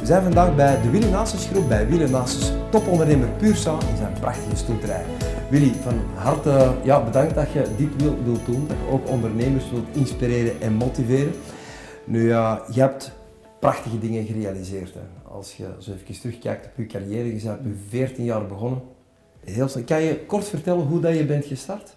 We zijn vandaag bij de Willy Nasus groep, bij Willy Nasus, topondernemer Puursa in zijn prachtige stoelterij. Willy, van harte ja, bedankt dat je dit wilt, doen, dat je ook ondernemers wilt inspireren en motiveren. Nu ja, je hebt prachtige dingen gerealiseerd. Hè. Als je zo even terugkijkt op je carrière, je bent je 14 jaar begonnen. Heel snel. Kan je kort vertellen hoe dat je bent gestart?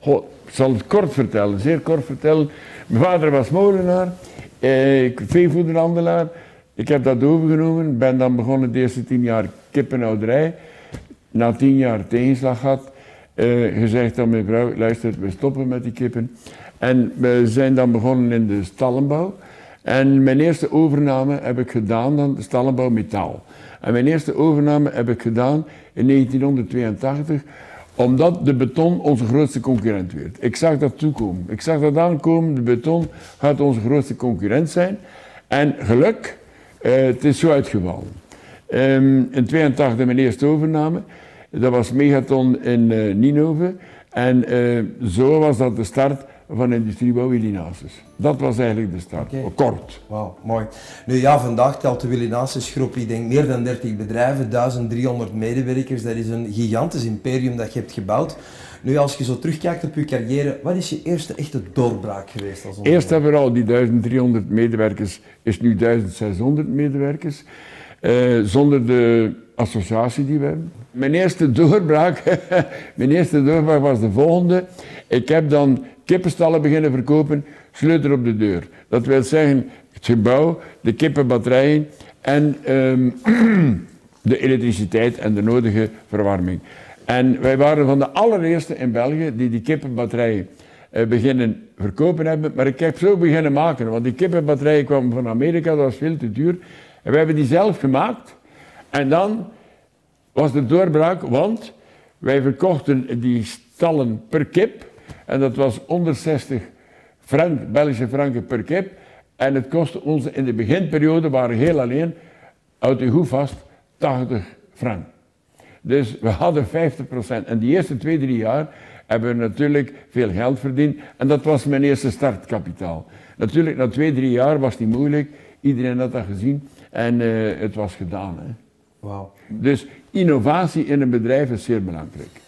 Goh, ik zal het kort vertellen, zeer kort vertellen. Mijn vader was molenaar, eh, veevoederhandelaar. Ik heb dat overgenomen, ben dan begonnen de eerste tien jaar kippenhouderij. Na tien jaar tegenslag gehad, eh, gezegd aan mijn vrouw, luister, we stoppen met die kippen. En we zijn dan begonnen in de stallenbouw. En mijn eerste overname heb ik gedaan, dan de stallenbouw metaal. En mijn eerste overname heb ik gedaan in 1982 omdat de beton onze grootste concurrent werd. Ik zag dat toekomen. Ik zag dat aankomen, de beton gaat onze grootste concurrent zijn. En geluk, het is zo uitgevallen. Um, in 82 mijn eerste overname, dat was Megaton in uh, Ninove. En uh, zo was dat de start van Industriebouw Willinasis. Dat was eigenlijk de start, okay. kort. Wauw, mooi. Nu ja, vandaag telt de Willinasis groep, ik denk meer dan 30 bedrijven, 1300 medewerkers. Dat is een gigantisch imperium dat je hebt gebouwd. Nu, als je zo terugkijkt op je carrière, wat is je eerste echte doorbraak geweest als Eerst hebben we al die 1300 medewerkers, is nu 1600 medewerkers. Uh, zonder de associatie die we hebben. Mijn eerste doorbraak, mijn eerste doorbraak was de volgende. Ik heb dan kippenstallen beginnen verkopen, sleutel op de deur. Dat wil zeggen, het gebouw, de kippenbatterijen en um, de elektriciteit en de nodige verwarming. En wij waren van de allereerste in België die die kippenbatterijen uh, beginnen verkopen hebben. Maar ik heb zo beginnen maken, want die kippenbatterijen kwamen van Amerika, dat was veel te duur. En we hebben die zelf gemaakt. En dan was de doorbraak, want wij verkochten die stallen per kip. En dat was onder 60 frank, Belgische franken per kip. En het kostte ons in de beginperiode, waren heel alleen, uit de goed vast, 80 frank. Dus we hadden 50%. En die eerste twee, drie jaar hebben we natuurlijk veel geld verdiend. En dat was mijn eerste startkapitaal. Natuurlijk, na twee, drie jaar was die moeilijk. Iedereen had dat gezien. En uh, het was gedaan. Hè. Wow. Dus innovatie in een bedrijf is zeer belangrijk.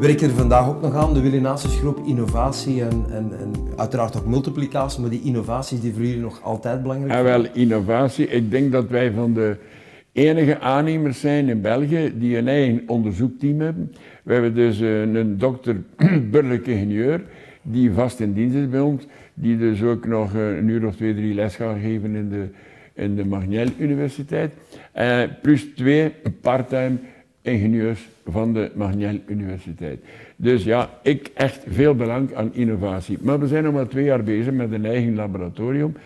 Werken er vandaag ook nog aan, de Willinatius Groep, innovatie en, en, en, uiteraard ook multiplicatie, maar die innovaties die voor jullie nog altijd belangrijk zijn? Ja, wel, innovatie. Ik denk dat wij van de enige aannemers zijn in België die een eigen onderzoekteam hebben. We hebben dus een, een dokter, burgerlijk ingenieur, die vast in dienst is bij ons, die dus ook nog een uur of twee, drie les gaat geven in de, in de Magnel Universiteit. Uh, plus twee parttime ingenieurs van de Magnel Universiteit. Dus ja, ik echt veel belang aan innovatie. Maar we zijn nog maar twee jaar bezig met een eigen laboratorium.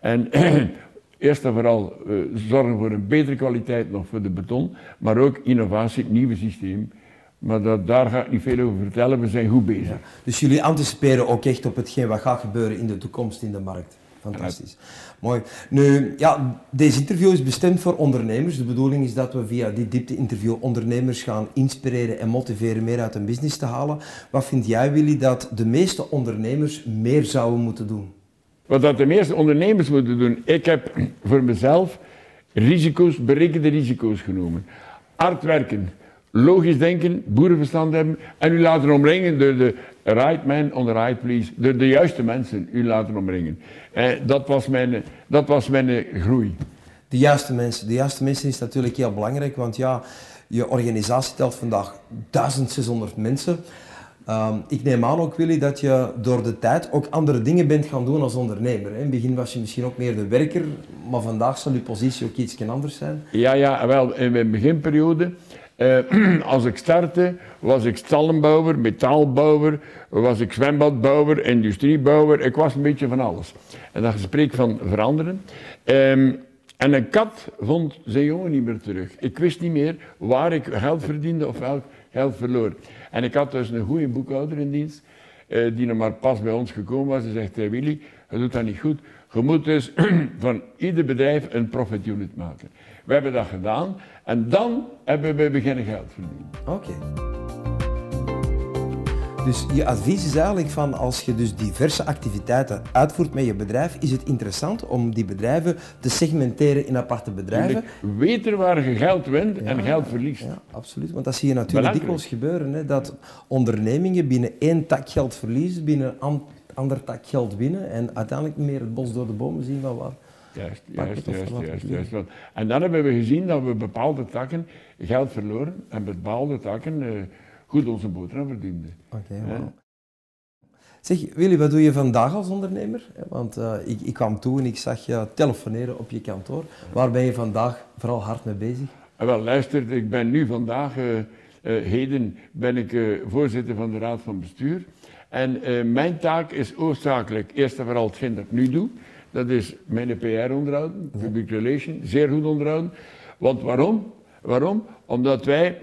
En eerst en vooral zorgen voor een betere kwaliteit nog voor de beton, maar ook innovatie, nieuwe systeem. Maar daar ga ik niet veel over vertellen, we zijn goed bezig. Dus jullie anticiperen ook echt op hetgeen wat gaat gebeuren in de toekomst in de markt? Fantastisch. Mooi. Nu, ja, deze interview is bestemd voor ondernemers. De bedoeling is dat we via dit diepte-interview ondernemers gaan inspireren en motiveren meer uit hun business te halen. Wat vind jij, Willy, dat de meeste ondernemers meer zouden moeten doen? Wat dat de meeste ondernemers moeten doen? Ik heb voor mezelf risico's, berekende risico's genomen. Hard werken, logisch denken, boerenverstand hebben en u laten omringen door de right man on the right place, de juiste mensen u laten omringen. Eh, dat, was mijn, dat was mijn groei. De juiste mensen. De juiste mensen is natuurlijk heel belangrijk, want ja, je organisatie telt vandaag 1600 mensen. Um, ik neem aan ook, Willy, dat je door de tijd ook andere dingen bent gaan doen als ondernemer. In het begin was je misschien ook meer de werker, maar vandaag zal je positie ook iets anders zijn. Ja, ja, wel, in mijn beginperiode uh, als ik startte, was ik stallenbouwer, metaalbouwer, was ik zwembadbouwer, industriebouwer. Ik was een beetje van alles. En dat gesprek van veranderen. Um, en een kat vond zijn jongen niet meer terug. Ik wist niet meer waar ik geld verdiende of welk geld verloor. En ik had dus een goede boekhouder in dienst, uh, die nog maar pas bij ons gekomen was. Hij zegt, hey Willy, je doet dat niet goed. Je moet dus van ieder bedrijf een profit unit maken. We hebben dat gedaan en dan hebben we beginnen geld verdienen. Oké. Dus je advies is eigenlijk van als je dus diverse activiteiten uitvoert met je bedrijf, is het interessant om die bedrijven te segmenteren in aparte bedrijven. Weten waar je geld wint en geld verliest. Ja, absoluut. Want dat zie je natuurlijk dikwijls gebeuren. Hè, dat ondernemingen binnen één tak geld verliezen, binnen een ander tak geld winnen en uiteindelijk meer het bos door de bomen zien van waar. Juist, juist, juist, juist, juist. En dan hebben we gezien dat we bepaalde takken geld verloren en bepaalde takken uh, goed onze boterham verdienden. Oké, okay, Zeg, Willy, wat doe je vandaag als ondernemer? Want uh, ik, ik, kwam toe en ik zag je telefoneren op je kantoor. Waar ben je vandaag vooral hard mee bezig? Uh, wel, luister, ik ben nu vandaag, heden, ben ik voorzitter van de Raad van Bestuur. En mijn taak is oorzakelijk, eerst en vooral hetgeen dat ik nu doe. Dat is mijn PR onderhouden, public relation, zeer goed onderhouden. Want waarom? Waarom? Omdat wij,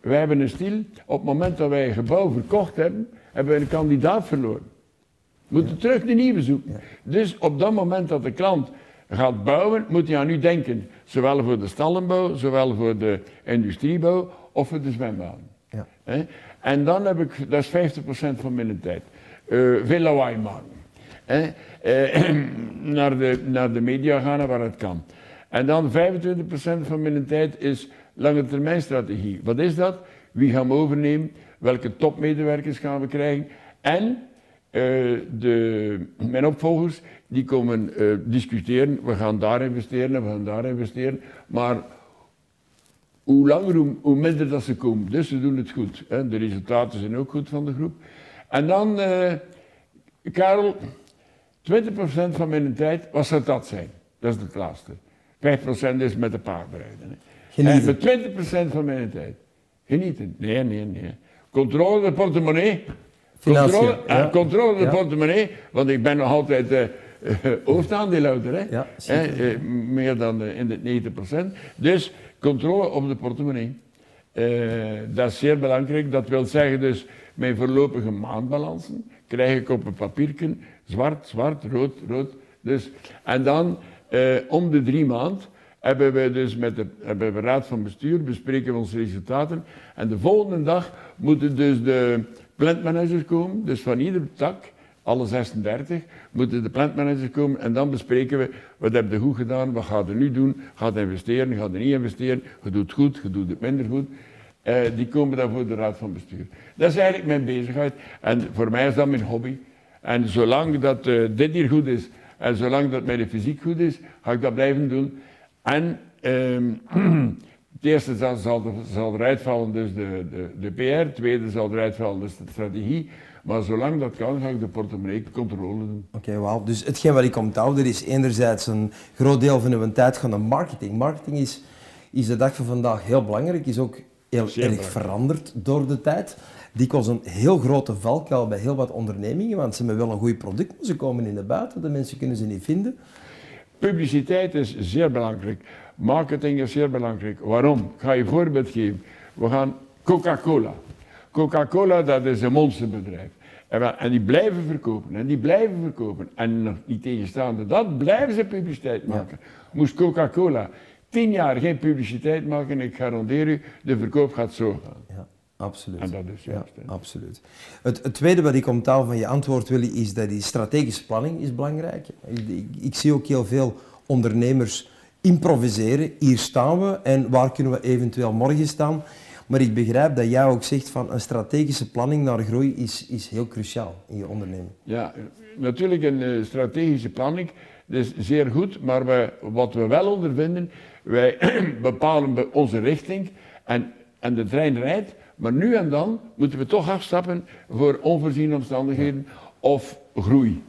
wij hebben een stil, op het moment dat wij een gebouw verkocht hebben, hebben wij een kandidaat verloren. We moeten terug de nieuwe zoeken. Dus op dat moment dat de klant gaat bouwen, moet hij aan u denken. Zowel voor de stallenbouw, zowel voor de industriebouw of voor de zwembaden. Ja. En dan heb ik, dat is 50% van mijn tijd, uh, veel lawaai maken. Eh, naar, de, naar de media gaan waar het kan. En dan 25% van mijn tijd is lange termijn strategie. Wat is dat? Wie gaan we overnemen? Welke topmedewerkers gaan we krijgen? En uh, de, mijn opvolgers die komen uh, discussiëren. We gaan daar investeren en we gaan daar investeren. Maar hoe langer, hoe, minder dat ze komen. Dus ze doen het goed. Hè. De resultaten zijn ook goed van de groep. En dan, uh, Karel, 20% van mijn tijd, wat zou dat zijn? Dat is het laatste. 5% is met de paardrijden. Genieten. En met 20% van mijn tijd. Genieten. Nee, nee, nee. Controle de portemonnee. Controle, ja. controle de portemonnee, want ik ben nog altijd uh, hoofdaandeelhouder. Hè? Ja, uh, meer dan in de 90%. Dus controle op de portemonnee. dat is zeer belangrijk. Dat wil zeggen dus mijn voorlopige maandbalansen krijg ik op een papiertje zwart, zwart, rood, rood. Dus, en dan eh, om de drie maanden hebben we dus met de hebben we raad van bestuur, bespreken we onze resultaten. En de volgende dag moeten dus de plantmanagers komen, dus van ieder tak, alle 36, moeten de plantmanagers komen en dan bespreken we wat heb je goed gedaan, wat gaat je nu doen, gaat investeren, gaat je niet investeren, je doet het goed, je doet het minder goed. Uh, die komen dan voor de raad van bestuur. Dat is eigenlijk mijn bezigheid en voor mij is dat mijn hobby. En zolang dat uh, dit hier goed is en zolang dat mijn fysiek goed is, ga ik dat blijven doen. En um, het eerste zal, zal, zal eruit vallen, dus de, de, de PR. Het tweede zal eruit vallen, dus de strategie. Maar zolang dat kan, ga ik de portemonnee controle doen. Oké, okay, wauw. Dus hetgeen wat ik onthouden is enerzijds een groot deel van uw tijd gaan naar marketing. Marketing is, is de dag van vandaag heel belangrijk, is ook heel erg veranderd door de tijd dikwijls een heel grote valkuil bij heel wat ondernemingen, want ze hebben wel een goed product, maar ze komen in de buiten, de mensen kunnen ze niet vinden. Publiciteit is zeer belangrijk. Marketing is zeer belangrijk. Waarom? Ik ga je een voorbeeld geven. We gaan Coca-Cola. Coca-Cola, dat is een monsterbedrijf. En die blijven verkopen en die blijven verkopen. En nog niet tegenstaande dat, blijven ze publiciteit maken. Moest Coca-Cola tien jaar geen publiciteit maken, ik garandeer u, de verkoop gaat zo gaan. Ja. Absoluut. En dat is juist. Ja, absoluut. Het, het, tweede wat ik onthoud van je antwoord, Willy, is dat die strategische planning is belangrijk. Ik, ik, zie ook heel veel ondernemers improviseren. Hier staan we en waar kunnen we eventueel morgen staan? Maar ik begrijp dat jij ook zegt van een strategische planning naar groei is, is heel cruciaal in je onderneming. Ja, natuurlijk een uh, strategische planning. Dat is zeer goed, maar we, wat we wel ondervinden, wij bepalen onze richting en, en de trein rijdt, maar nu en dan moeten we toch afstappen voor onvoorziene omstandigheden of groei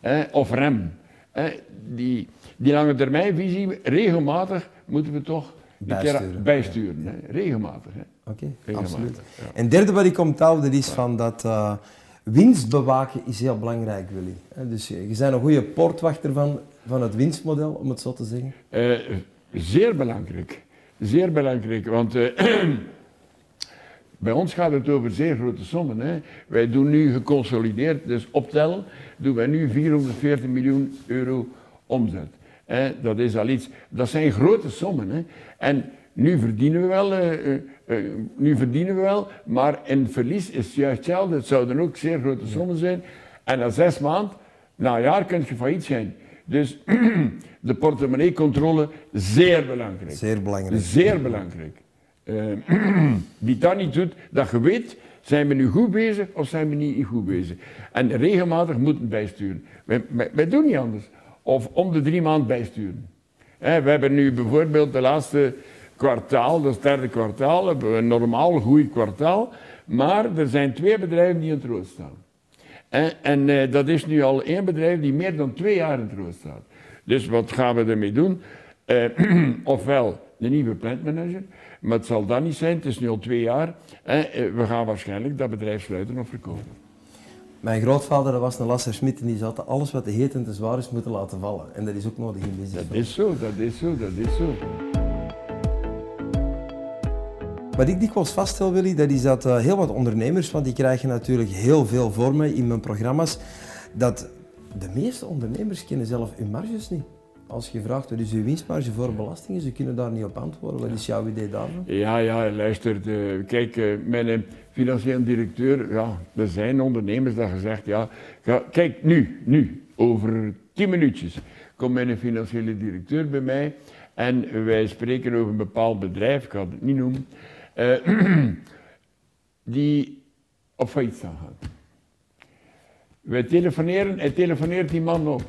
hè, of rem. Hè. Die, die lange termijnvisie, regelmatig moeten we toch bijsturen. bijsturen hè. Regelmatig. Oké, absoluut. En derde wat ik onthouden is van dat uh, winst bewaken is heel belangrijk, Willy. Dus je bent een goede poortwachter van, van het winstmodel, om het zo te zeggen. Uh, zeer belangrijk. Zeer belangrijk, want... Uh, Bij ons gaat het over zeer grote sommen. Hè. Wij doen nu geconsolideerd, dus optellen, doen wij nu 440 miljoen euro omzet. Hè. Dat is al iets, dat zijn grote sommen. Hè. En nu verdienen we wel uh, eh, nu verdienen we wel, maar in verlies is het juist hetzelfde. Het zouden ook zeer grote sommen zijn. En na zes maanden, na een jaar, kun je failliet zijn. Dus de portemonneecontrole, zeer belangrijk. Zeer belangrijk. Zeer belangrijk. Uh, die dat niet doet, dat je weet, zijn we nu goed bezig of zijn we niet goed bezig? En regelmatig moeten bijsturen. Wij, doen niet anders. Of om de drie maanden bijsturen. we hebben nu bijvoorbeeld de laatste kwartaal, dat is het derde kwartaal, hebben we een normaal goed kwartaal. Maar er zijn twee bedrijven die in rood staan. En, en uh, dat is nu al één bedrijf die meer dan twee jaar in rood staat. Dus wat gaan we ermee doen? Ofwel de nieuwe plantmanager, maar het zal dat niet zijn, het is nu al twee jaar. En uh, we gaan waarschijnlijk dat bedrijf sluiten of verkopen. Mijn grootvader dat was een Lasser Smit en die zat alles wat te heet en te zwaar is moeten laten vallen. En dat is ook nodig in business. Dat is zo, dat is zo, dat is zo. Wat ik dikwijls vaststel, Willy, dat is dat uh, heel wat ondernemers, want die krijgen natuurlijk heel veel vormen in mijn programma's, dat de meeste ondernemers kennen zelf hun marges niet. Als je vraagt wat is uw winstmarge voor belastingen, ze kunnen daar niet op antwoorden. Wat is jouw idee daarvan? Ja, ja, luister. Kijk, uh, mijn financieel directeur, ja, er zijn ondernemers dat gezegd, ja, kijk nu, nu, over tien minuutjes komt mijn financiële directeur bij mij en wij spreken over een bepaald bedrijf, ik ga het niet noemen, uh, die op failliet staan gaan. Wij telefoneren, hij telefoneert die man op.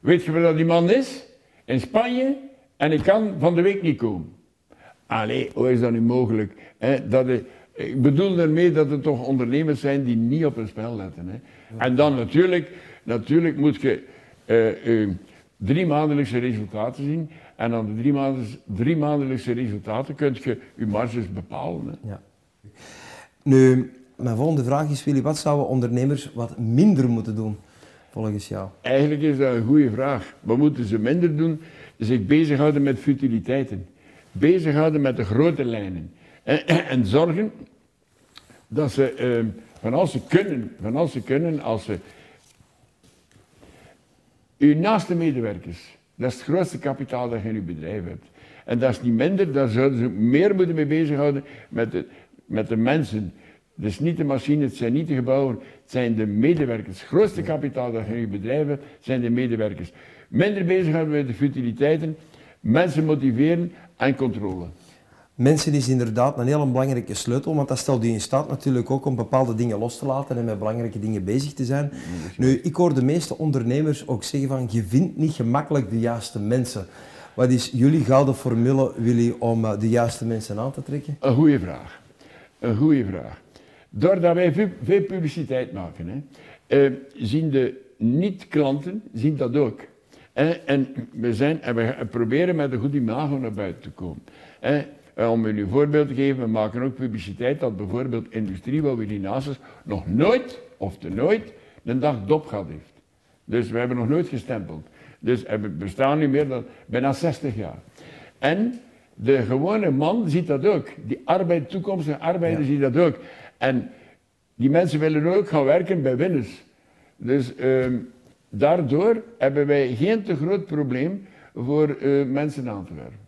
Weet je wat die man is? In Spanje en ik kan van de week niet komen. Allee, hoe is dat nu mogelijk? dat ik bedoel daarmee dat er toch ondernemers zijn die niet op hun spel letten. En dan natuurlijk, natuurlijk moet je uh, uh, drie maandelijkse resultaten zien. En aan de drie, maandelijkse, resultaten kun je je marges bepalen. Ja. Nu, mijn volgende vraag is, Willy, wat zouden ondernemers wat minder moeten doen, volgens jou? Eigenlijk is dat een goede vraag. Wat moeten ze minder doen? Zich bezighouden met futiliteiten. Bezighouden met de grote lijnen. En, en zorgen dat ze, eh, van als ze kunnen, van als ze kunnen, als ze uw naaste medewerkers, dat is het grootste kapitaal dat je in uw bedrijf hebt. En dat is niet minder, daar zouden ze meer moeten mee bezighouden met de, met de mensen. Dus niet de machine, het zijn niet de gebouwen, het zijn de medewerkers. Het grootste kapitaal dat je hebt, zijn de medewerkers. Minder bezighouden met de futiliteiten, mensen motiveren en controle. Mensen is inderdaad een heel belangrijke sleutel, want dat stelt je in staat natuurlijk ook om bepaalde dingen los te laten en met belangrijke dingen bezig te zijn. Nu, ik hoor de meeste ondernemers ook zeggen van, je vindt niet gemakkelijk de juiste mensen. Wat is jullie gouden formule, Willy, om eh, de juiste mensen aan te trekken? Een goede vraag. Een goede vraag. Doordat wij veel, publiciteit maken, hè, eh, zien de niet-klanten zien dat ook. en we, zijn, en we proberen met een goed imago naar buiten te komen. Eh, om u een voorbeeld te geven, we maken ook publiciteit dat bijvoorbeeld industrie, waar we die naast nog nooit, of te nooit, een dag dop gehad heeft. Dus we hebben nog nooit gestempeld. Dus we bestaan nu meer dan bijna 60 jaar. En de gewone man ziet dat ook. Die arbeid, toekomstige arbeider ja. ziet dat ook. En die mensen willen ook gaan werken bij winners. Dus uh, daardoor hebben wij geen te groot probleem voor uh, mensen aan te werven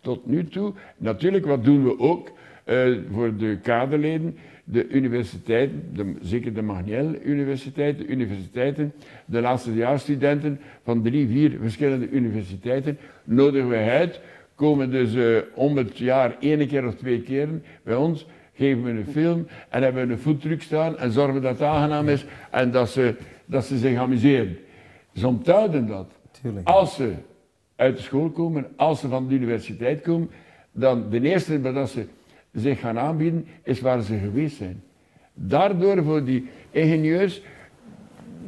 tot nu toe. Natuurlijk, wat doen we ook uh, voor de kaderleden? De universiteiten, de, zeker de Magniel Universiteit, de universiteiten, de laatste jaarstudenten van drie, vier verschillende universiteiten nodigen wij uit. Komen dus uh, om het jaar één keer of twee keer bij ons, geven we een film en hebben we een voetdruk staan en zorgen dat het aangenaam is en dat ze, dat ze zich amuseren. Ze onthouden dat. Tuurlijk. Als ze uit de school komen, als ze van de universiteit komen, dan de eerste dat ze zich gaan aanbieden, is waar ze geweest zijn. Daardoor voor die ingenieurs,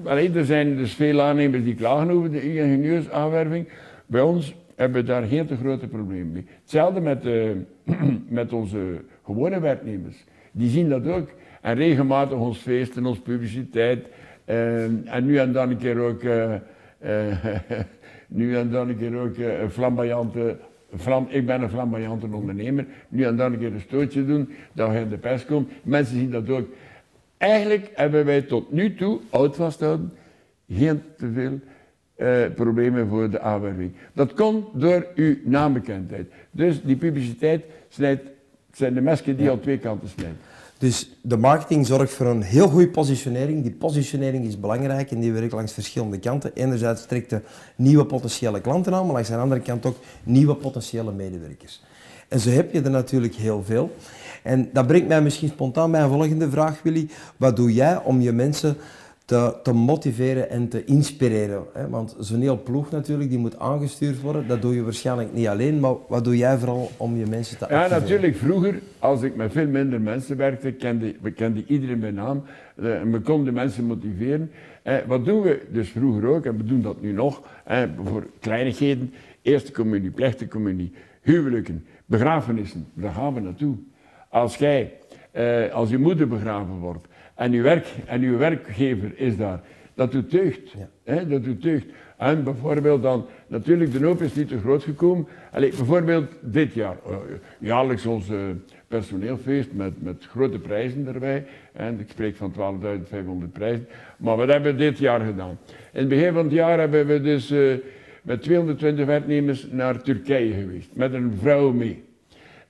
alleen, er zijn dus veel aannemers die klagen over de ingenieursaanwerving. Bij ons hebben we daar geen te grote problemen mee. Hetzelfde met, uh, met onze gewone werknemers. Die zien dat ook. En regelmatig ons feest en onze publiciteit. Uh, en nu en dan een keer ook uh, Nu en dan een keer ook eh, flamboyante, flam, ik ben een flamboyante ondernemer, nu en dan een keer een stootje doen, dat je in de pers komt. Mensen zien dat ook. Eigenlijk hebben wij tot nu toe, oud vasthouden, geen te veel problemen voor de aanwerving. Dat komt door uw naambekendheid. Dus die publiciteit snijdt Het zijn de mesken die al twee kanten snijden. Dus de marketing zorgt voor een heel goede positionering. Die positionering is belangrijk en die werkt langs verschillende kanten. Enerzijds trekt de nieuwe potentiële klanten aan, maar langs de andere kant ook nieuwe potentiële medewerkers. En zo heb je er natuurlijk heel veel. En dat brengt mij misschien spontaan bij een volgende vraag, Willy. Wat doe jij om je mensen te, te motiveren en te inspireren? Hè? Want zo'n heel ploeg natuurlijk, die moet aangestuurd worden. Dat doe je waarschijnlijk niet alleen, maar wat doe jij vooral om je mensen te Ja, activeren? natuurlijk. Vroeger, als ik met veel minder mensen werkte, kende, we kenden iedereen bij naam. eh, we konden mensen motiveren. Eh, wat doen we dus vroeger ook, en we doen dat nu nog, eh, voor kleinigheden. Eerste communie, plechtige communie, huwelijken, begrafenissen, daar gaan we naartoe. Als jij, eh, als je moeder begraven wordt en uw, werk, en uw werkgever is daar, dat doet deugd. Ja. Hè, dat doet deugd. En bijvoorbeeld dan, natuurlijk de hoop is niet te groot gekomen. Allee, bijvoorbeeld dit jaar, eh, jaarlijks ons personeelfeest met, met grote prijzen erbij. En ik spreek van 12.500 prijzen. Maar wat hebben we dit jaar gedaan? In het begin van het jaar hebben we dus eh, met 220 werknemers naar Turkije geweest. Met een vrouw mee.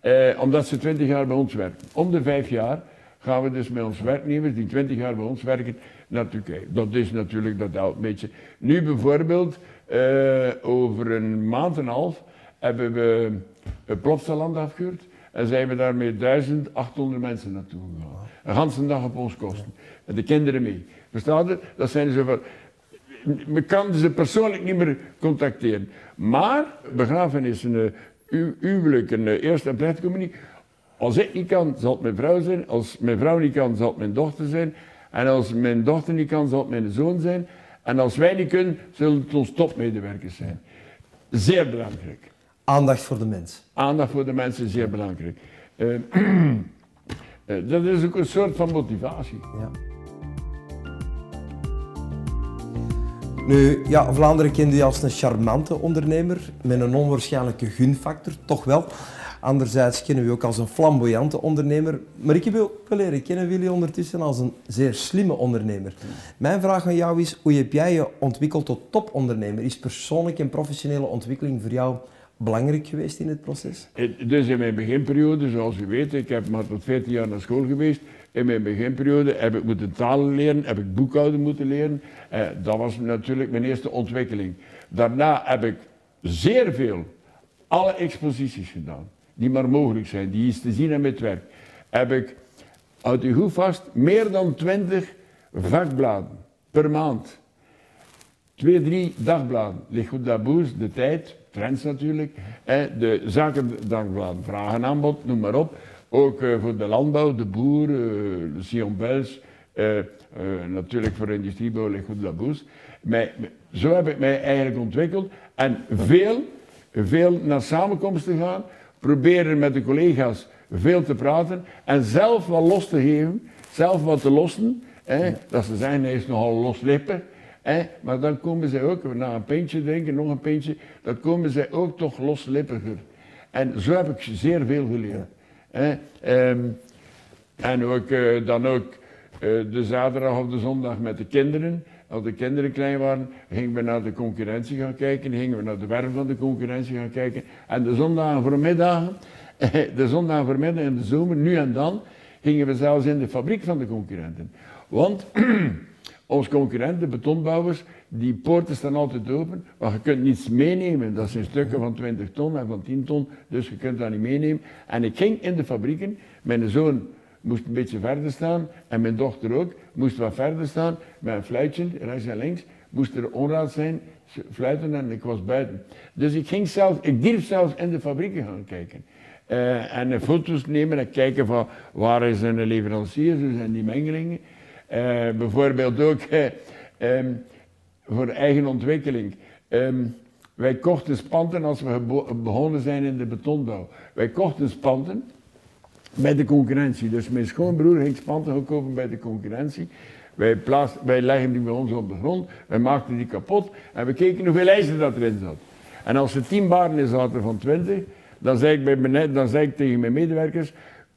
Eh, omdat ze 20 jaar bij ons werken. Om de vijf jaar gaan we dus met onze werknemers die 20 jaar bij ons werken naar Turkije. Dat is natuurlijk, dat helpt een beetje. Nu bijvoorbeeld, eh, over een maand en een half hebben we Plopsaland afgehuurd. En zijn we daar met 1800 mensen naartoe gegaan. Een ganse dag op ons kosten. En de kinderen mee. Verstaan je? Dat zijn zo van... We kan ze persoonlijk niet meer contacteren. Maar begrafenissen, uh, hu- huwelijk, een uh, eerste en plechtige communie. Als ik niet kan, zal het mijn vrouw zijn. Als mijn vrouw niet kan, zal het mijn dochter zijn. En als mijn dochter niet kan, zal het mijn zoon zijn. En als wij niet kunnen, zullen het ons topmedewerkers zijn. Zeer belangrijk. Aandacht voor de mens. Aandacht voor de mensen is zeer belangrijk. Eh, eh, dat is ook een soort van motivatie. Ja. Nu, ja, Vlaanderen kent u als een charmante ondernemer met een onwaarschijnlijke gunfactor, toch wel. Anderzijds kennen we u ook als een flamboyante ondernemer. Maar ik heb u ook leren kennen, Willy, ondertussen als een zeer slimme ondernemer. Mijn vraag aan jou is, hoe heb jij je ontwikkeld tot topondernemer? Is persoonlijke en professionele ontwikkeling voor jou belangrijk geweest in het proces? Dus in mijn beginperiode, zoals u weet, ik heb maar tot 14 jaar naar school geweest. In mijn beginperiode heb ik moeten talen leren, heb ik boekhouden moeten leren. Eh, dat was natuurlijk mijn eerste ontwikkeling. Daarna heb ik zeer veel, alle exposities gedaan, die maar mogelijk zijn, die iets te zien hebben met werk. Heb ik, houd u goed vast, meer dan 20 vakbladen per maand. Twee, drie dagbladen. Lichut Daboers, De Tijd, Trends natuurlijk. De zakendagbladen, Vraag en Aanbod, noem maar op. Ook eh, voor de landbouw, de boer, eh, de Sion Bels. eh, natuurlijk voor de industriebouw, Lichut Daboers. Mij- Zo heb ik mij eigenlijk ontwikkeld. En veel, veel naar samenkomsten gaan. Proberen met de collega's veel te praten. En zelf wat los te geven. Zelf wat te lossen. Hè, Dat ze zeggen, hij is nogal loslippig. Hè, maar dan komen zij ook, na een pintje drinken, nog een pintje, dan komen zij ook toch loslippiger. En zo heb ik zeer veel geleerd. Hè. Ehm, en ook, eh, dan ook eh, de zaterdag of de zondag met de kinderen. Als de kinderen klein waren, gingen we naar de concurrentie gaan kijken, gingen we naar de werf van de concurrentie gaan kijken. En de zondagen voormiddagen, de zondagen voormiddag in de zomer, nu en dan, gingen we zelfs in de fabriek van de concurrenten. Want onze concurrenten, betonbouwers, die poorten staan altijd open, maar je kunt niets meenemen. Dat zijn stukken van 20 ton en van 10 ton, dus je kunt dat niet meenemen. En ik ging in de fabrieken, mijn zoon moest een beetje verder staan en mijn dochter ook, moest wat verder staan met een fluitje, rechts en links, moest er onraad zijn, fluiten en ik was buiten. Dus ik ging zelf, ik durf zelfs in de fabrieken gaan kijken. Eh, en foto's nemen en kijken van waar is een leverancier, hoe zijn die mengelingen. Eh, bijvoorbeeld ook eh, ehm, voor eigen ontwikkeling. Ehm, wij kochten spanten als we begonnen zijn in de betonbouw. Wij kochten spanten bij de concurrentie. Dus mijn schoonbroer ging spanten gaan kopen bij de concurrentie. Wij, plaats, wij legden die bij ons op de grond, wij maakten die kapot en we keken hoeveel ijzer dat erin zat. En als er tien baren in zaten van 20, dan zei ik, bij mijn, dan zei ik tegen mijn medewerkers,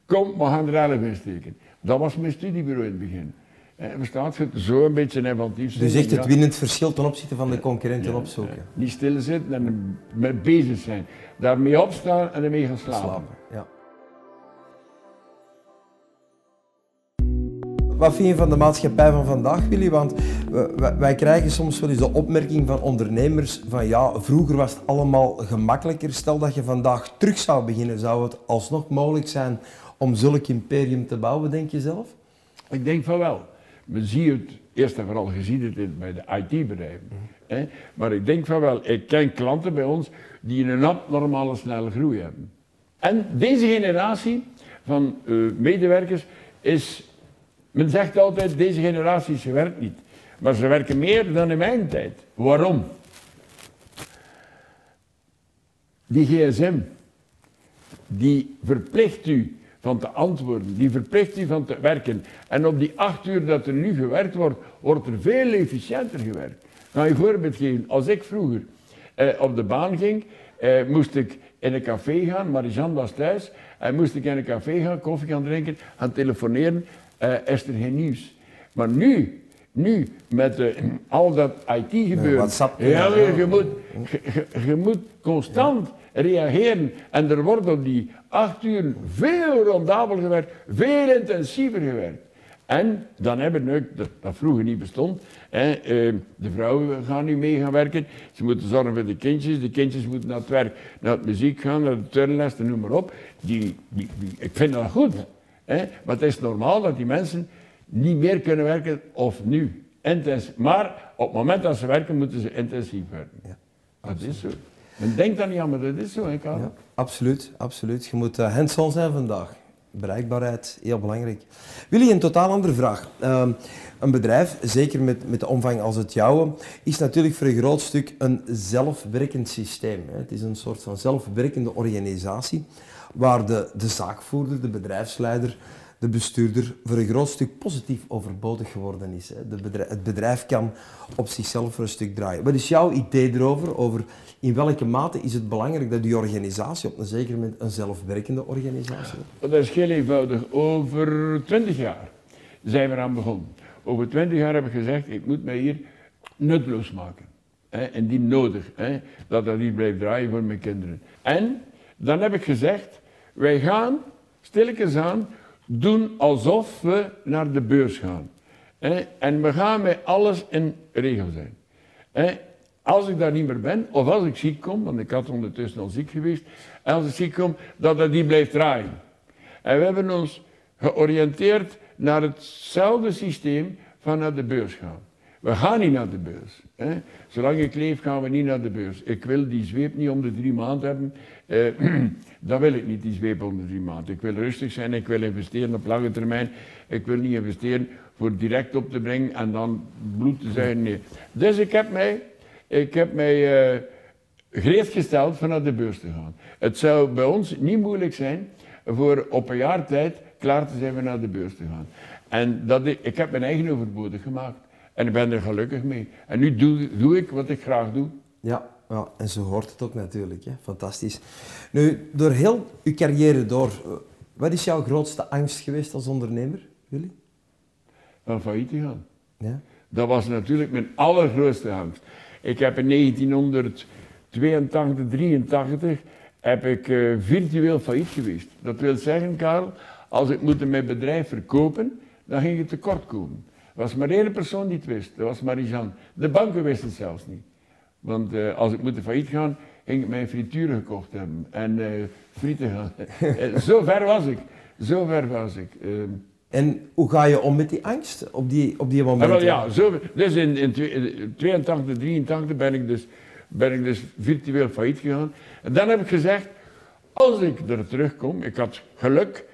kom, we gaan er 11 in steken. Dat was mijn studiebureau in het begin. Eh, verstaat je? Zo een beetje inventief. Dus echt het Ja. winnend verschil ten opzichte van de concurrenten opzoeken. Niet stilzitten en mee bezig zijn. Daarmee opstaan en ermee gaan slapen. Slapen. Ja. Wat vind je van de maatschappij van vandaag, Willy? Want wij krijgen soms wel eens de opmerking van ondernemers van ja, vroeger was het allemaal gemakkelijker. Stel dat je vandaag terug zou beginnen, zou het alsnog mogelijk zijn om zulk imperium te bouwen, denk je zelf? Ik denk van wel. We zien het eerst en vooral gezien het bij de IT-bedrijven. Mhm. Maar ik denk van wel, ik ken klanten bij ons die een abnormale snelle groei hebben. En deze generatie van uh, medewerkers is, men zegt altijd, deze generatie ze werkt niet. Maar ze werken meer dan in mijn tijd. Waarom? Die gsm, die verplicht u van te antwoorden, die verplicht u van te werken. En op die acht uur dat er nu gewerkt wordt, wordt er veel efficiënter gewerkt. Je een voorbeeld geven. Als ik vroeger eh, op de baan ging, eh, moest ik in een café gaan, Marijan was thuis, en moest ik in een café gaan, koffie gaan drinken, gaan telefoneren, uh, is er geen nieuws. Maar nu, nu, met uh, al dat IT gebeuren, ja, je, moet, je, je, moet constant reageren. En er wordt op die acht uur veel rondabel gewerkt, veel intensiever gewerkt. En dan hebben we, dat, dat vroeger niet bestond, hè, eh, de vrouwen gaan nu mee gaan werken. Ze moeten zorgen voor de kindjes, de kindjes moeten naar het werk, naar het muziek gaan, naar de turnles, noem maar op. Die, die, ik vind dat goed. Hè, maar het is normaal dat die mensen niet meer kunnen werken of nu. Intensief. Maar op het moment dat ze werken, moeten ze intensief werken. Ja, dat is zo. Men denkt dan niet aan, maar dat is zo, hè? Ja, absoluut, absoluut. Je moet uh, hands-on zijn vandaag. Bereikbaarheid, heel belangrijk. Willy, een totaal andere vraag. Uh, een bedrijf, zeker met, met de omvang als het jouwe, is natuurlijk voor een groot stuk een zelfwerkend systeem. Hè. Het is een soort van zelfwerkende organisatie waar de, de zaakvoerder, de bedrijfsleider, de bestuurder voor een groot stuk positief overbodig geworden is. Hè. Bedrijf, het bedrijf kan op zichzelf voor een stuk draaien. Wat is jouw idee erover? Over in welke mate is het belangrijk dat die organisatie op een zeker moment een zelfwerkende organisatie wordt? Dat is heel eenvoudig. Over twintig jaar zijn we aan begonnen. Over twintig jaar heb ik gezegd, ik moet mij hier nutteloos maken. Hè, en die nodig, hè, dat dat hier blijft draaien voor mijn kinderen. En dan heb ik gezegd, wij gaan stilletjes aan doen alsof we naar de beurs gaan. En we gaan met alles in regel zijn. Als ik daar niet meer ben, of als ik ziek kom, want ik had ondertussen al ziek geweest, als ik ziek kom, dat dat niet blijft draaien. En we hebben ons georiënteerd naar hetzelfde systeem van naar de beurs gaan. We gaan niet naar de beurs. Zolang ik leef gaan we niet naar de beurs. Ik wil die zweep niet om de drie maanden hebben. Eh, dat wil ik niet, die zweep om de drie maanden. Ik wil rustig zijn, ik wil investeren op lange termijn. Ik wil niet investeren voor direct op te brengen en dan bloed te zijn. Dus ik heb mij, ik heb mij gereed gesteld van naar de beurs te gaan. Het zou bij ons niet moeilijk zijn voor op een jaar tijd klaar te zijn om naar de beurs te gaan. En dat ik, ik heb mijn eigen overbodig gemaakt. En ik ben er gelukkig mee. En nu doe, doe ik wat ik graag doe. Ja, ja, en zo hoort het ook natuurlijk. Hè. Fantastisch. Nu, door heel uw carrière door, eh, wat is jouw grootste angst geweest als ondernemer, jullie? Van failliet te gaan. Ja. Dat was natuurlijk mijn allergrootste angst. Ik heb in 1982, 83 heb ik uh, virtueel failliet geweest. Dat wil zeggen, Karel, als ik moet mijn bedrijf verkopen, dan ging het tekort komen. Er was maar één persoon die het wist, dat was Marie-Jeanne. De banken wisten het zelfs niet. Want uh, als ik moet failliet gaan, ging ik mijn frituur gekocht hebben en uh, frieten gaan. Eh, zo ver was ik, zo ver was ik. Ehm. en hoe ga je om met die angst op die, op die moment? Ja, ja, zo, dus in, in, 82, 83 ben ik, dus, ben ik dus virtueel failliet gegaan. En dan heb ik gezegd, als ik er terugkom, ik had geluk,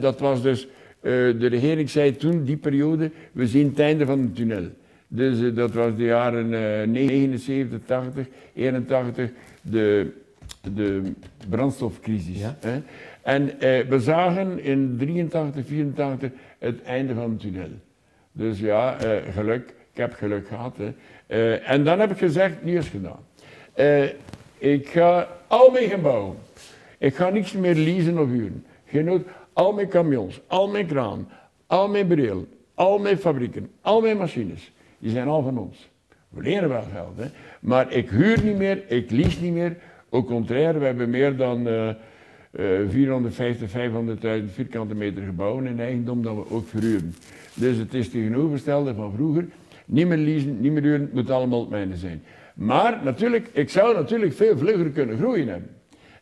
dat was dus eh, de regering zei toen, die periode, we zien het einde van de tunnel. Dus uh, dat was de jaren uh, 79, 80, 81, de, de brandstofcrisis. Ja. Hè? En uh, we zagen in 83, 84 het einde van de tunnel. Dus ja, geluk, ik heb geluk gehad. Hè? en dan heb ik gezegd, nu is gedaan. ik ga al mee gaan bouwen. Ik ga niks meer leasen of huren. Geen al mijn camions, al mijn kraan, al mijn bril, al mijn fabrieken, al mijn machines, die zijn al van ons. We lenen wel geld, hè? maar ik huur niet meer, ik lease niet meer. Au contraire, we hebben meer dan uh, 450, 500.000 vierkante meter gebouwen in eigendom dat we ook verhuren. Dus het is tegenovergestelde van vroeger. Niet meer leasen, niet meer huren, het moet allemaal het mijne zijn. Maar natuurlijk, ik zou natuurlijk veel vlugger kunnen groeien hebben.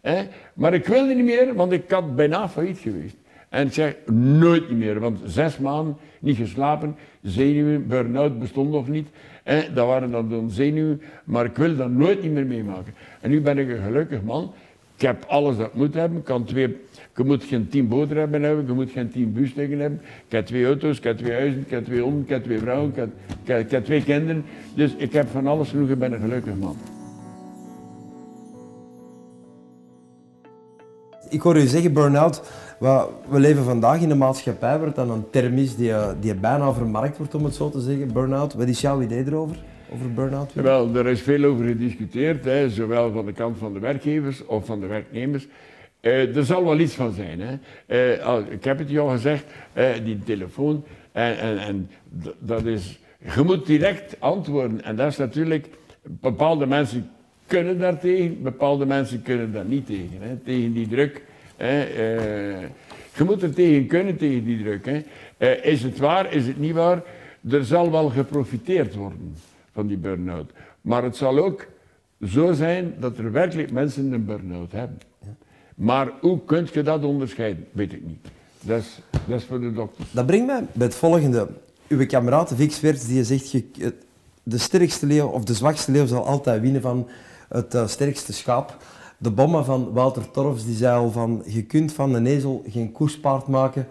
Hè? Maar ik wilde niet meer, want ik had bijna failliet geweest. En ik zeg nooit meer, want zes maanden niet geslapen, zenuwen, burn-out bestond nog niet. En dat waren dan de zenuwen, maar ik wil dat nooit meer meemaken. En nu ben ik een gelukkig man. Ik heb alles dat ik moet hebben. Ik kan twee, je moet geen tien boterhammen hebben, je moet geen tien hebben. Ik heb twee auto's, ik heb twee huizen, ik heb twee honden, ik heb twee vrouwen, ik heb, ik twee kinderen. Dus ik heb van alles genoeg, ik ben een gelukkig man. Ik hoor u zeggen, burn-out, we leven vandaag in een maatschappij waar het dan een term is die, die bijna vermarkt wordt, om het zo te zeggen, burn-out. Wat is jouw idee erover? Over burn-out? Wel, er is veel over gediscuteerd, hè, zowel van de kant van de werkgevers of van de werknemers. Uh, er zal wel iets van zijn. Hè. Uh, ik heb het je al gezegd, die telefoon. En, en, en dat is, je moet direct antwoorden. En dat is natuurlijk, bepaalde mensen kunnen daar tegen, bepaalde mensen kunnen daar niet tegen. Hè, tegen die druk. Hè, je moet er tegen kunnen, tegen die druk. Hè. is het waar, is het niet waar? Er zal wel geprofiteerd worden van die burn-out. Maar het zal ook zo zijn dat er werkelijk mensen een burn-out hebben. Maar hoe kun je dat onderscheiden? Weet ik niet. Dat is, dat is voor de dokters. Dat brengt mij bij het volgende. Uw kameraad Vix Werts die zegt, de sterkste leeuw of de zwakste leeuw zal altijd winnen van het uh, sterkste schaap. De bommen van Walter Torfs die zei al van, je kunt van een ezel geen koerspaard maken.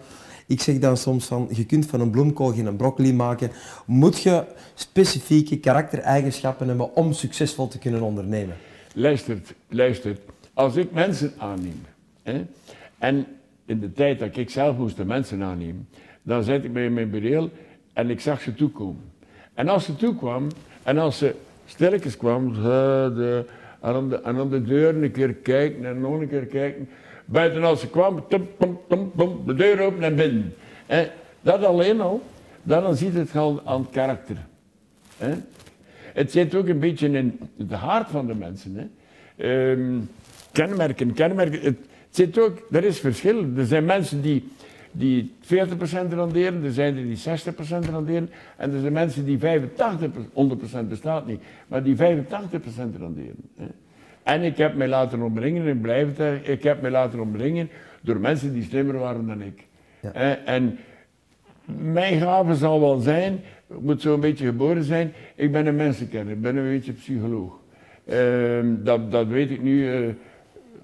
Ik zeg dan soms van, je kunt van een bloemkool geen broccoli maken. Moet je specifieke karaktereigenschappen hebben om succesvol te kunnen ondernemen? Luistert, luistert. Als ik mensen aanneem, hè, en in de tijd dat ik zelf moest de mensen aannemen, dan zet ik mij in mijn bureau en ik zag ze toekomen. En als ze toekwam, en als ze stilletjes kwam, de, aan, de, aan de deur een keer kijken en nog een keer kijken, Buiten als ze kwam, tum, tum, tum, de deur open en binnen. dat alleen al, dan ziet het al aan het karakter. Het zit ook een beetje in het hart van de mensen. Hè. Um, kenmerken, kenmerken. Het zit ook, er is verschil. Er zijn mensen die, die 40% randeren, er zijn er die 60% randeren en er zijn mensen die 85%, 100% bestaat niet, maar die 85% randeren. Hè. En ik heb mij laten omringen, en blijf het ik heb mij laten omringen door mensen die slimmer waren dan ik. Ja. En, en mijn gave zal wel zijn, ik moet zo een beetje geboren zijn, ik ben een mensenkenner, ik ben een beetje psycholoog. Uh, dat, dat weet ik nu, uh,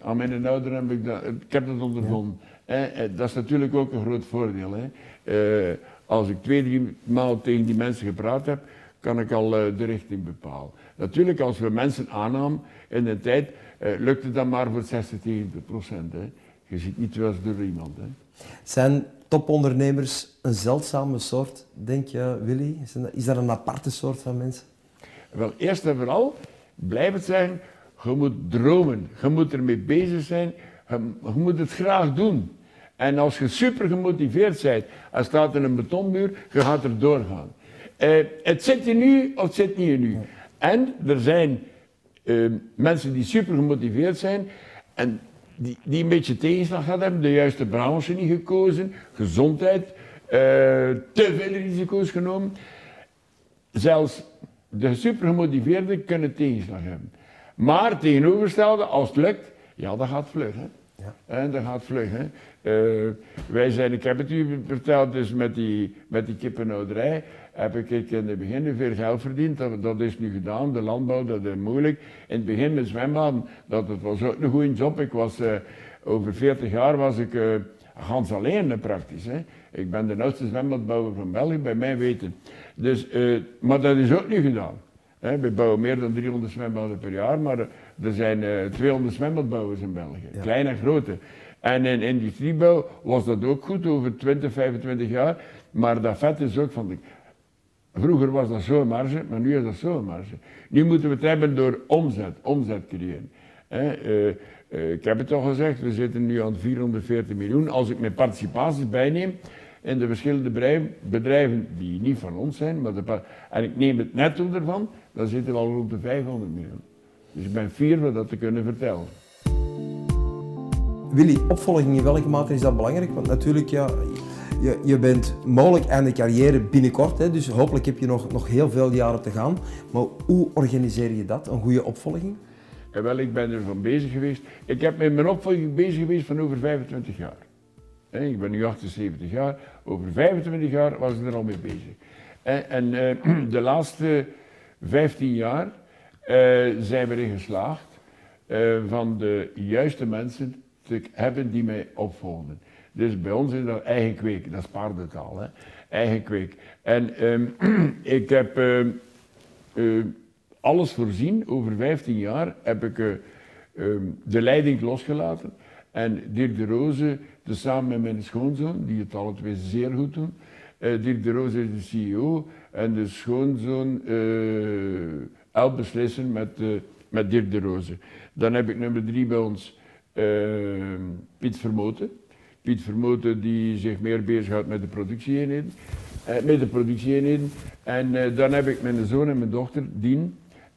aan mijn ouderen heb ik dat, ik heb dat ondervonden. Ja. Uh, dat is natuurlijk ook een groot voordeel. Hè. als ik twee, drie maal tegen die mensen gepraat heb, kan ik al de richting bepalen. Natuurlijk, als we mensen aannamen in de tijd, lukte dat maar voor 60, 70 procent. Je ziet niet wel door iemand. Hè. Zijn topondernemers een zeldzame soort, denk je, Willy? Is, is dat een aparte soort van mensen? Wel, eerst en vooral, blijf het zeggen, je moet dromen. Je moet ermee bezig zijn. Je, moet het graag doen. En als je super gemotiveerd bent en staat in een betonmuur, je gaat er doorgaan. Uh, het zit in u of het zit niet in u. En er zijn uh, mensen die super gemotiveerd zijn en die, die een beetje tegenslag hadden hebben, de juiste branche niet gekozen, gezondheid, uh, te veel risico's genomen. Zelfs de super gemotiveerden kunnen tegenslag hebben. Maar tegenovergestelde, als het lukt, ja, dat gaat vlug. En dat gaat vlug. Uh, wij zijn, ik heb het u verteld, dus met die, met die kippenhouderij heb ik in het begin veel geld verdiend. Dat, is nu gedaan, de landbouw, dat is moeilijk. In het begin met zwembaden, dat het was ook een goede job. Ik was, uh, over 40 jaar was ik uh, gans alleen praktisch. Hè. Ik ben de oudste zwembadbouwer van België, bij mij weten. Dus, maar dat is ook nu gedaan. We bouwen meer dan 300 zwembaden per jaar, maar er zijn 200 zwembadbouwers in België. Ja. Kleine en grote. En in industriebouw was dat ook goed over 20, 25 jaar. Maar dat vet is ook van de, Vroeger was dat zo'n marge, maar nu is dat zo'n marge. Nu moeten we het hebben door omzet, omzet creëren. Uh, uh, ik heb het al gezegd, we zitten nu aan 440 miljoen. Als ik mijn participaties bijneem in de verschillende bedrijven, bedrijven die niet van ons zijn, maar de, en ik neem het netto ervan, dan zitten we al rond de 500 miljoen. Dus ik ben fier om dat te kunnen vertellen. Willy, opvolging in welke mate is dat belangrijk? Want natuurlijk, ja, je, je bent mogelijk einde carrière binnenkort, hè, dus hopelijk heb je nog, nog heel veel jaren te gaan. Maar hoe organiseer je dat, een goede opvolging? En wel, ik ben er van bezig geweest. Ik heb met mijn opvolging bezig geweest van over 25 jaar. Ik ben nu 78 jaar. Over 25 jaar was ik er al mee bezig. En eh, de laatste 15 jaar eh, zijn we erin geslaagd eh, van de juiste mensen te hebben die mij opvolgen. Dus bij ons is dat eigen kweek, dat is paardentaal, hè? eigen kweek. En ehm, ik heb ehm, alles voorzien, over 15 jaar heb ik ehm, de leiding losgelaten. En Dirk de Roze, dus samen met mijn schoonzoon, die het alle twee zeer goed doen. Dirk de Roze is de CEO en de schoonzoon uh, beslissen met, uh, met Dirk de Roze. Dan heb ik nummer drie bij ons Piet Vermoten. Piet Vermoten die zich meer bezighoudt met de productieeenheden. met de productieeenheden. En dan heb ik mijn zoon en mijn dochter, Dien.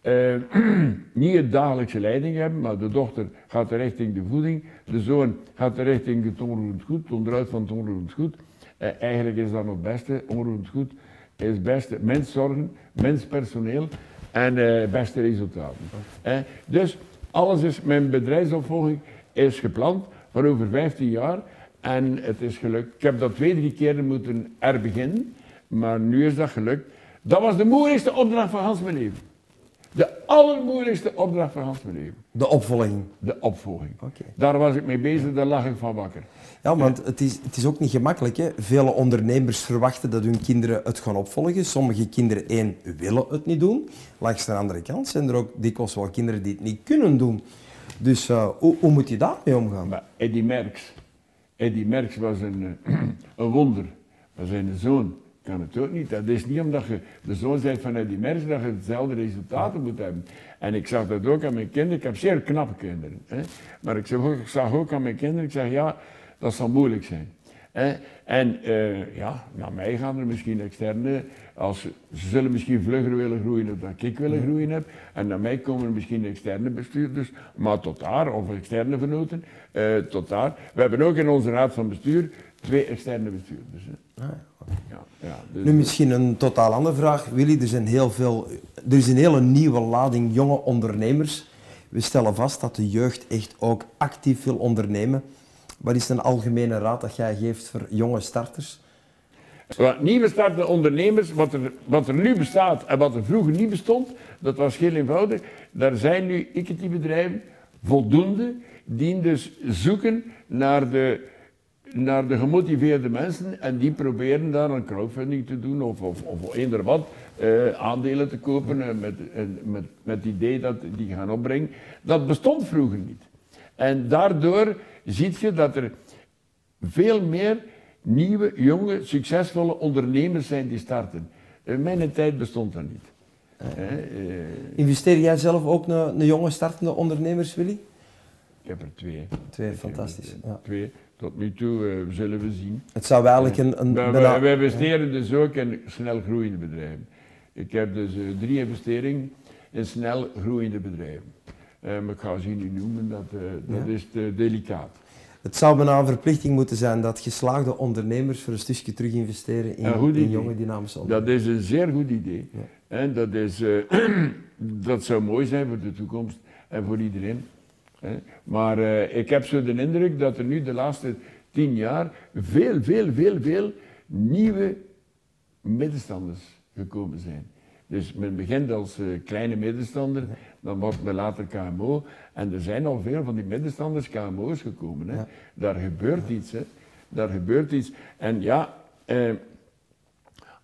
Uh, niet een dagelijkse leiding hebben, maar de dochter gaat richting de voeding, de zoon gaat richting het onroerend goed, het onderhoud van het onroerend goed. Uh, eigenlijk is dat nog het beste, onroerend goed is beste menszorgen, menspersoneel en uh, beste resultaten. dus alles is, mijn bedrijfsopvolging is gepland voor over 15 jaar en het is gelukt. Ik heb dat twee, drie keer moeten herbeginnen, maar nu is dat gelukt. Dat was de moeilijkste opdracht van Hans mijn leven. De allermoeilijkste opdracht van Hans leven. De opvolging. De opvolging. Daar was ik mee bezig, daar lag ik van wakker. Ja, want het is, het is ook niet gemakkelijk. Hè? Vele ondernemers verwachten dat hun kinderen het gaan opvolgen. Sommige kinderen, één, willen het niet doen. Langs de andere kant zijn er ook dikwijls wel kinderen die het niet kunnen doen. Dus uh, hoe, hoe, moet je daarmee omgaan? Maar Eddie Merckx. Eddie Merckx was een, uh, een wonder. Maar zijn zoon kan het ook niet. Dat is niet omdat je de zoon bent van die Merckx dat je hetzelfde resultaten moet hebben. En ik zag dat ook aan mijn kinderen. Ik heb zeer knappe kinderen. Hè. Maar ik zag, ook, ik zag ook aan mijn kinderen, ik zeg ja, dat zal moeilijk zijn. Hè. En uh, ja, naar mij gaan er misschien externe, als, ze zullen misschien vlugger willen groeien dan ik willen groeien heb. En naar mij komen er misschien externe bestuurders, maar tot daar, of externe vernoten, uh, tot daar. We hebben ook in onze raad van bestuur twee externe bestuurders. Hè. Ah, ja, dus nu misschien een totaal andere vraag. Willy, er, zijn heel veel, er is een hele nieuwe lading jonge ondernemers. We stellen vast dat de jeugd echt ook actief wil ondernemen. Wat is een algemene raad dat jij geeft voor jonge starters? Wat nieuwe startende ondernemers, wat er, wat er nu bestaat en wat er vroeger niet bestond, dat was heel eenvoudig. Daar zijn nu equity-bedrijven voldoende die dus zoeken naar de naar de gemotiveerde mensen en die proberen daar een crowdfunding te doen of, of, of eender wat, uh, aandelen te kopen uh, met, uh, met, met het idee dat die gaan opbrengen. Dat bestond vroeger niet. En daardoor zie je dat er veel meer nieuwe, jonge, succesvolle ondernemers zijn die starten. In mijn tijd bestond dat niet. Investeer jij zelf ook naar, naar jonge startende ondernemers, Willy? Ik heb er twee. Twee, fantastisch. Ja. Twee. Tot nu toe uh, zullen we zien. Het zou eigenlijk een... een we, we, investeren dus ook in snel groeiende bedrijven. Ik heb dus uh, drie investeringen in snel groeiende bedrijven. Maar ik ga ze niet noemen, dat, dat is te delicaat. Het zou bijna een verplichting moeten zijn dat geslaagde ondernemers voor een stukje terug investeren in, in jonge dynamische ondernemers. Dat is een zeer goed idee. Ja. En dat, is, dat zou mooi zijn voor de toekomst en voor iedereen. Maar uh, ik heb zo de indruk dat er nu de laatste tien jaar veel, veel, veel, veel nieuwe middenstanders gekomen zijn. Dus men begint als uh, kleine middenstander, dan wordt men later KMO. En er zijn al veel van die middenstanders KMO's gekomen. Hè. Daar gebeurt iets. Hè. Daar gebeurt iets. En ja, eh,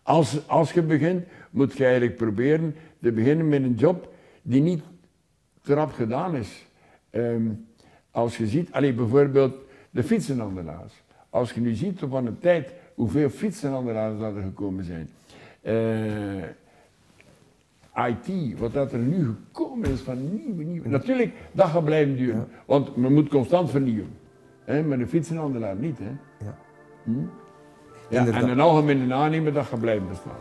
als, als je begint, moet je eigenlijk proberen te beginnen met een job die niet trap gedaan is. Um, als je ziet, alleen bijvoorbeeld de fietsenhandelaars. Als je nu ziet op een tijd hoeveel fietsenhandelaars er gekomen zijn. Uh, eh, IT, wat dat er nu gekomen is van nieuwe, nieuwe. Natuurlijk, dat gaat blijven duren. Want men moet constant vernieuwen. Hè? Maar de fietsenhandelaar niet. Hè? Ja. Hm? ja en een algemene aannemer, dat gaat blijven bestaan.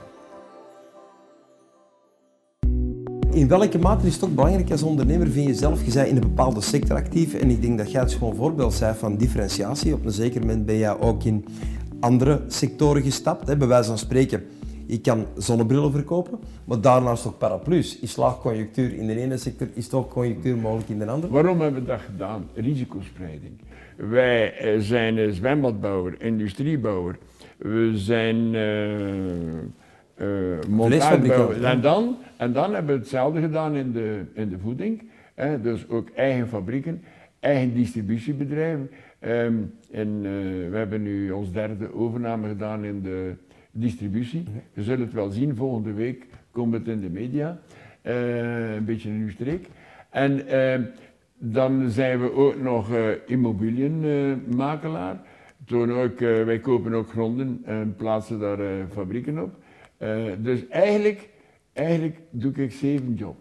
In welke mate is het ook belangrijk als ondernemer, vind je zelf, je bent in een bepaalde sector actief en ik denk dat jij het gewoon voorbeeld bent van differentiatie. Op een zeker moment ben jij ook in andere sectoren gestapt, hè, bij wijze van spreken. Je kan zonnebrillen verkopen, maar daarnaast ook paraplu's. Is laagconjunctuur in de ene sector, is ook conjunctuur mogelijk in de andere? Waarom hebben we dat gedaan? Risicospreiding. Wij eh, zijn een zwembadbouwer, industriebouwer. We zijn uh, montagebouwer. En dan, en dan hebben we hetzelfde gedaan in de, in de voeding. Hè? Dus ook eigen fabrieken, eigen distributiebedrijven. Um, en we hebben nu ons derde overname gedaan in de distributie. Je zult het wel zien, volgende week komt het in de media. een beetje in uw streek. En ehm, dan zijn we ook nog uh, immobiliënmakelaar. Uh, ook, uh, wij kopen ook gronden en plaatsen daar fabrieken op. dus eigenlijk, eigenlijk doe ik zeven jobs.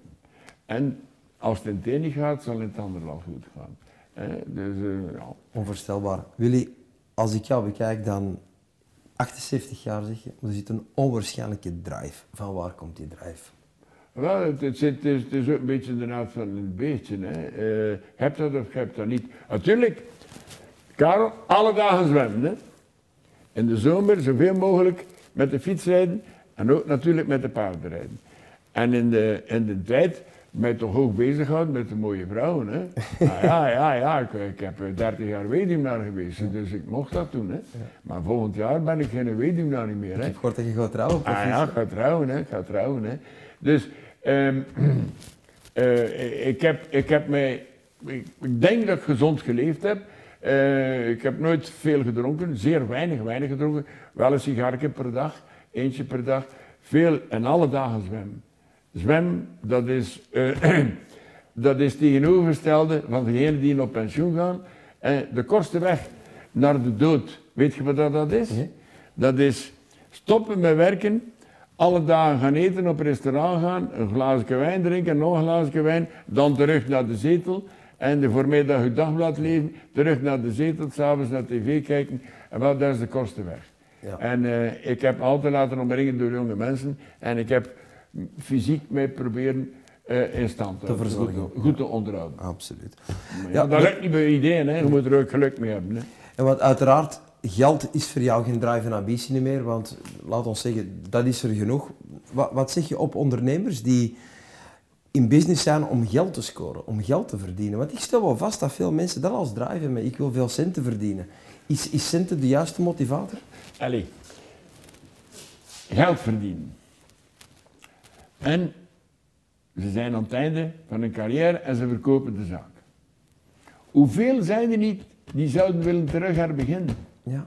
En als het in het ene gaat, zal het ander wel goed gaan. dus, ja. Onvoorstelbaar. Willy, als ik jou bekijk, dan 78 jaar zeg je, er zit een onwaarschijnlijke drive. Van waar komt die drive? Wel, het, het, het, is, het, is, ook een beetje de naad van een beetje. Hè. Heb dat of heb dat niet. Natuurlijk, Karel, alle dagen zwemmen. Hè. In de zomer zoveel mogelijk met de fiets rijden en ook natuurlijk met de paarden rijden. En in de, in de tijd mij toch ook bezig gehouden met de mooie vrouwen. Hè. Ah, ja, ja, ja, ik, ik heb 30 eh, jaar weduwnaar geweest, dus ik mocht dat doen. Hè. Maar volgend jaar ben ik geen weduwnaar meer. Hè. Ik heb gehoord dat je gaat trouwen. Ah ja, ik ga trouwen, hè, ik ga trouwen. Hè. Dus Um, uh, ik, heb, ik heb mij, ik, ik, denk dat ik gezond geleefd heb. Uh, ik heb nooit veel gedronken, zeer weinig, weinig gedronken. Wel een sigaretje per dag, eentje per dag. Veel en alle dagen zwemmen. Zwem, dat is, uh, dat is tegenovergestelde van degenen die op pensioen gaan. de kortste weg naar de dood, weet je wat dat is? Dat is stoppen met werken alle dagen gaan eten, op restaurant gaan, een glaasje wijn drinken, nog een glaasje wijn, dan terug naar de zetel en de voormiddag je dagblad lezen, terug naar de zetel, s'avonds naar tv kijken en wel, dat is de kosten weg. Ja. En uh, ik heb altijd laten omringen door jonge mensen en ik heb fysiek mee proberen uh, in stand te, te goed, goed, te onderhouden. Absoluut. Maar ja, dat lukt niet bij ideeën, hè. je moet er ook geluk mee hebben. Hè. En wat uiteraard geld is voor jou geen drive en ambitie meer, want laat ons zeggen, dat is er genoeg. Wat, wat zeg je op ondernemers die in business zijn om geld te scoren, om geld te verdienen? Want ik stel wel vast dat veel mensen dat als drive hebben, ik wil veel centen verdienen. Is, is centen de juiste motivator? Allee, geld verdienen. En ze zijn aan het einde van hun carrière en ze verkopen de zaak. Hoeveel zijn er niet die zouden willen terug herbeginnen? Ja.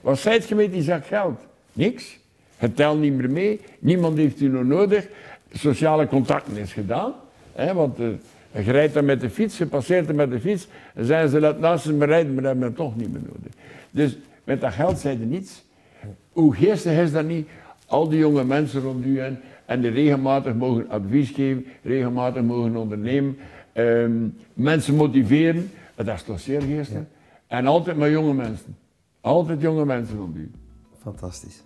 Wat zijt je met die zak geld? Niks. Het telt niet meer mee. Niemand heeft u nog nodig. Sociale contacten is gedaan. want uh, je rijdt dan met de fiets, je passeert er met de fiets. En zijn ze laat naast me rijden, maar dat hebben we toch niet meer nodig. Dus met dat geld zijn er niets. Hoe geestig is dat niet? Al die jonge mensen rond u en, en die regelmatig mogen advies geven, regelmatig mogen ondernemen, ehm, mensen motiveren. Dat is toch zeer geestig. En altijd maar jonge mensen. Altijd jonge mensen om u. Fantastisch.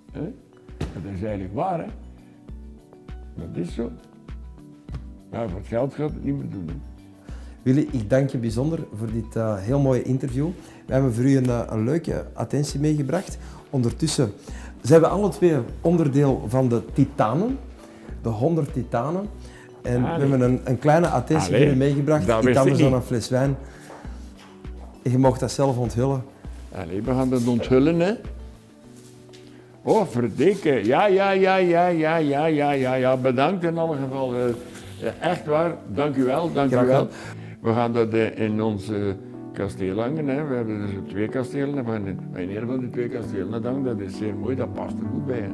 Dat is eigenlijk waar, hè? Dat is zo. Maar voor het geld gaat het niet meer doen. Hè? Willy, ik dank je bijzonder voor dit uh, heel mooie interview. We hebben voor u een, uh, een, leuke attentie meegebracht. Ondertussen zijn we alle twee onderdeel van de Titanen, de 100 Titanen. En we hebben een, een kleine attentie voor u meegebracht. Iets anders dan een fles wijn. Je mocht dat zelf onthullen. Allee, we gaan dat onthullen, hè. Oh, verdikken. Ja, ja, ja, ja, ja, ja, ja, ja, ja. Bedankt in alle geval. Uh, echt waar. Dank u wel, dank u wel. We gaan dat uh, in uh, kasteel hangen. Hè. We hebben dus twee kastelen. We gaan in een van die twee kastelen hangen. Dat is zeer mooi, dat past er goed bij.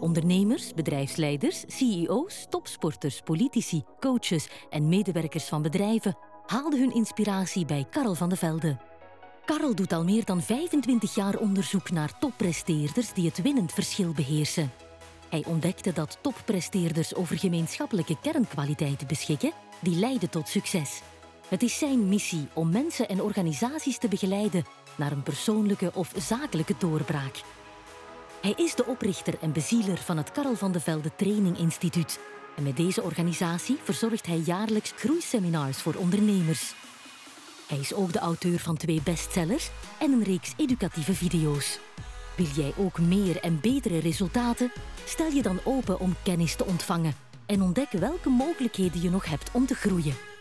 Ondernemers, bedrijfsleiders, CEO's, topsporters, politici, coaches en medewerkers van bedrijven haalden hun inspiratie bij Karel van de Velde. Karel doet al meer dan 25 jaar onderzoek naar toppresteerders die het winnend verschil beheersen. Hij ontdekte dat toppresteerders over gemeenschappelijke kernkwaliteiten beschikken die leiden tot succes. Het is zijn missie om mensen en organisaties te begeleiden naar een persoonlijke of zakelijke doorbraak. Hij is de oprichter en bezieler van het Karel van de Velde Training Instituut. En met deze organisatie verzorgt hij jaarlijks groeiseminars voor ondernemers. Hij is ook de auteur van twee bestsellers en een reeks educatieve video's. Wil jij ook meer en betere resultaten? Stel je dan open om kennis te ontvangen en ontdek welke mogelijkheden je nog hebt om te groeien.